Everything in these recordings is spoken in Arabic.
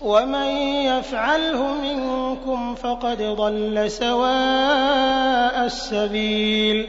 ومن يفعله منكم فقد ضل سواء السبيل.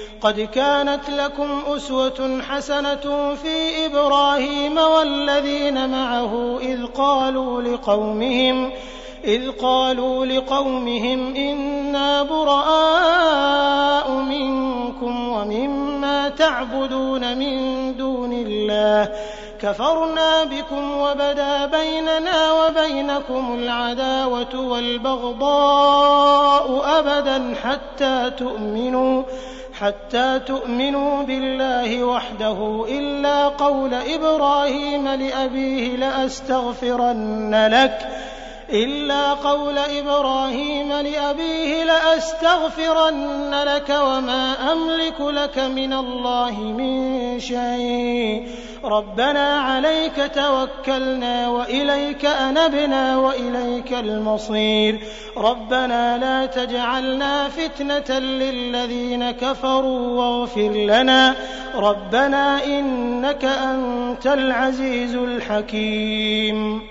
قد كانت لكم أسوة حسنة في إبراهيم والذين معه إذ قالوا لقومهم إذ قالوا لقومهم إنا براء منكم ومما تعبدون من دون الله كفرنا بكم وبدا بيننا وبينكم العداوة والبغضاء أبدا حتى تؤمنوا حتى تؤمنوا بالله وحده إلا قول إبراهيم لأبيه لأستغفرن لك إلا قول إبراهيم لأبيه لأستغفرن لك وما أملك لك من الله من شيء. ربنا عليك توكلنا وإليك أنبنا وإليك المصير. ربنا لا تجعلنا فتنة للذين كفروا واغفر لنا. ربنا إنك أنت العزيز الحكيم.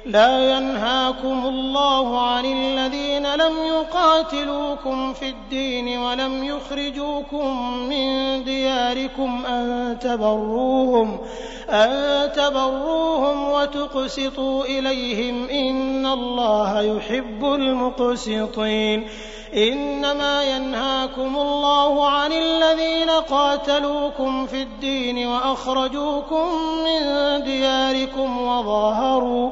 لا ينهاكم الله عن الذين لم يقاتلوكم في الدين ولم يخرجوكم من دياركم أن تبروهم أن تبروهم وتقسطوا إليهم. إن الله يحب المقسطين. إنما ينهاكم الله عن الذين قاتلوكم في الدين وأخرجوكم من دياركم وظاهروا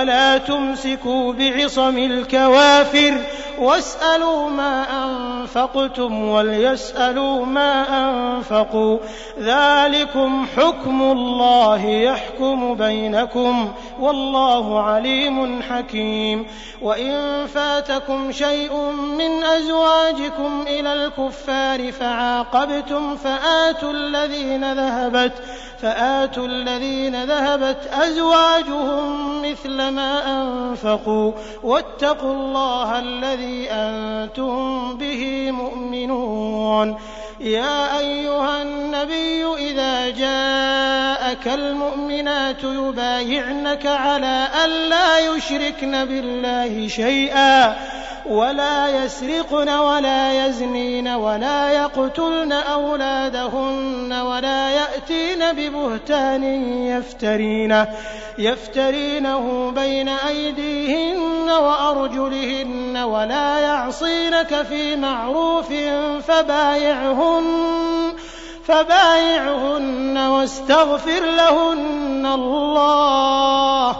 ولا تمسكوا بعصم الكوافر واسألوا ما أنفقتم وليسألوا ما أنفقوا. ذلكم حكم الله يحكم بينكم والله عليم حكيم. وإن فاتكم شيء من أزواجكم إلى الكفار فعاقبتم فآتوا الذين ذهبت فآتوا الذين ذهبت أزواجهم مثل ما أنفقوا. واتقوا الله الذي أنتم به مؤمنون يا أيها النبي إذا جاءك المؤمنات يبايعنك على أن لا يشركن بالله شيئا. ولا يسرقن ولا يزنين ولا يقتلن أولادهن ولا يأتين ببهتان يفترينه, يفترينه بين أيديهن وأرجلهن ولا يعصينك في معروف فبايعهن فبايعهن واستغفر لهن الله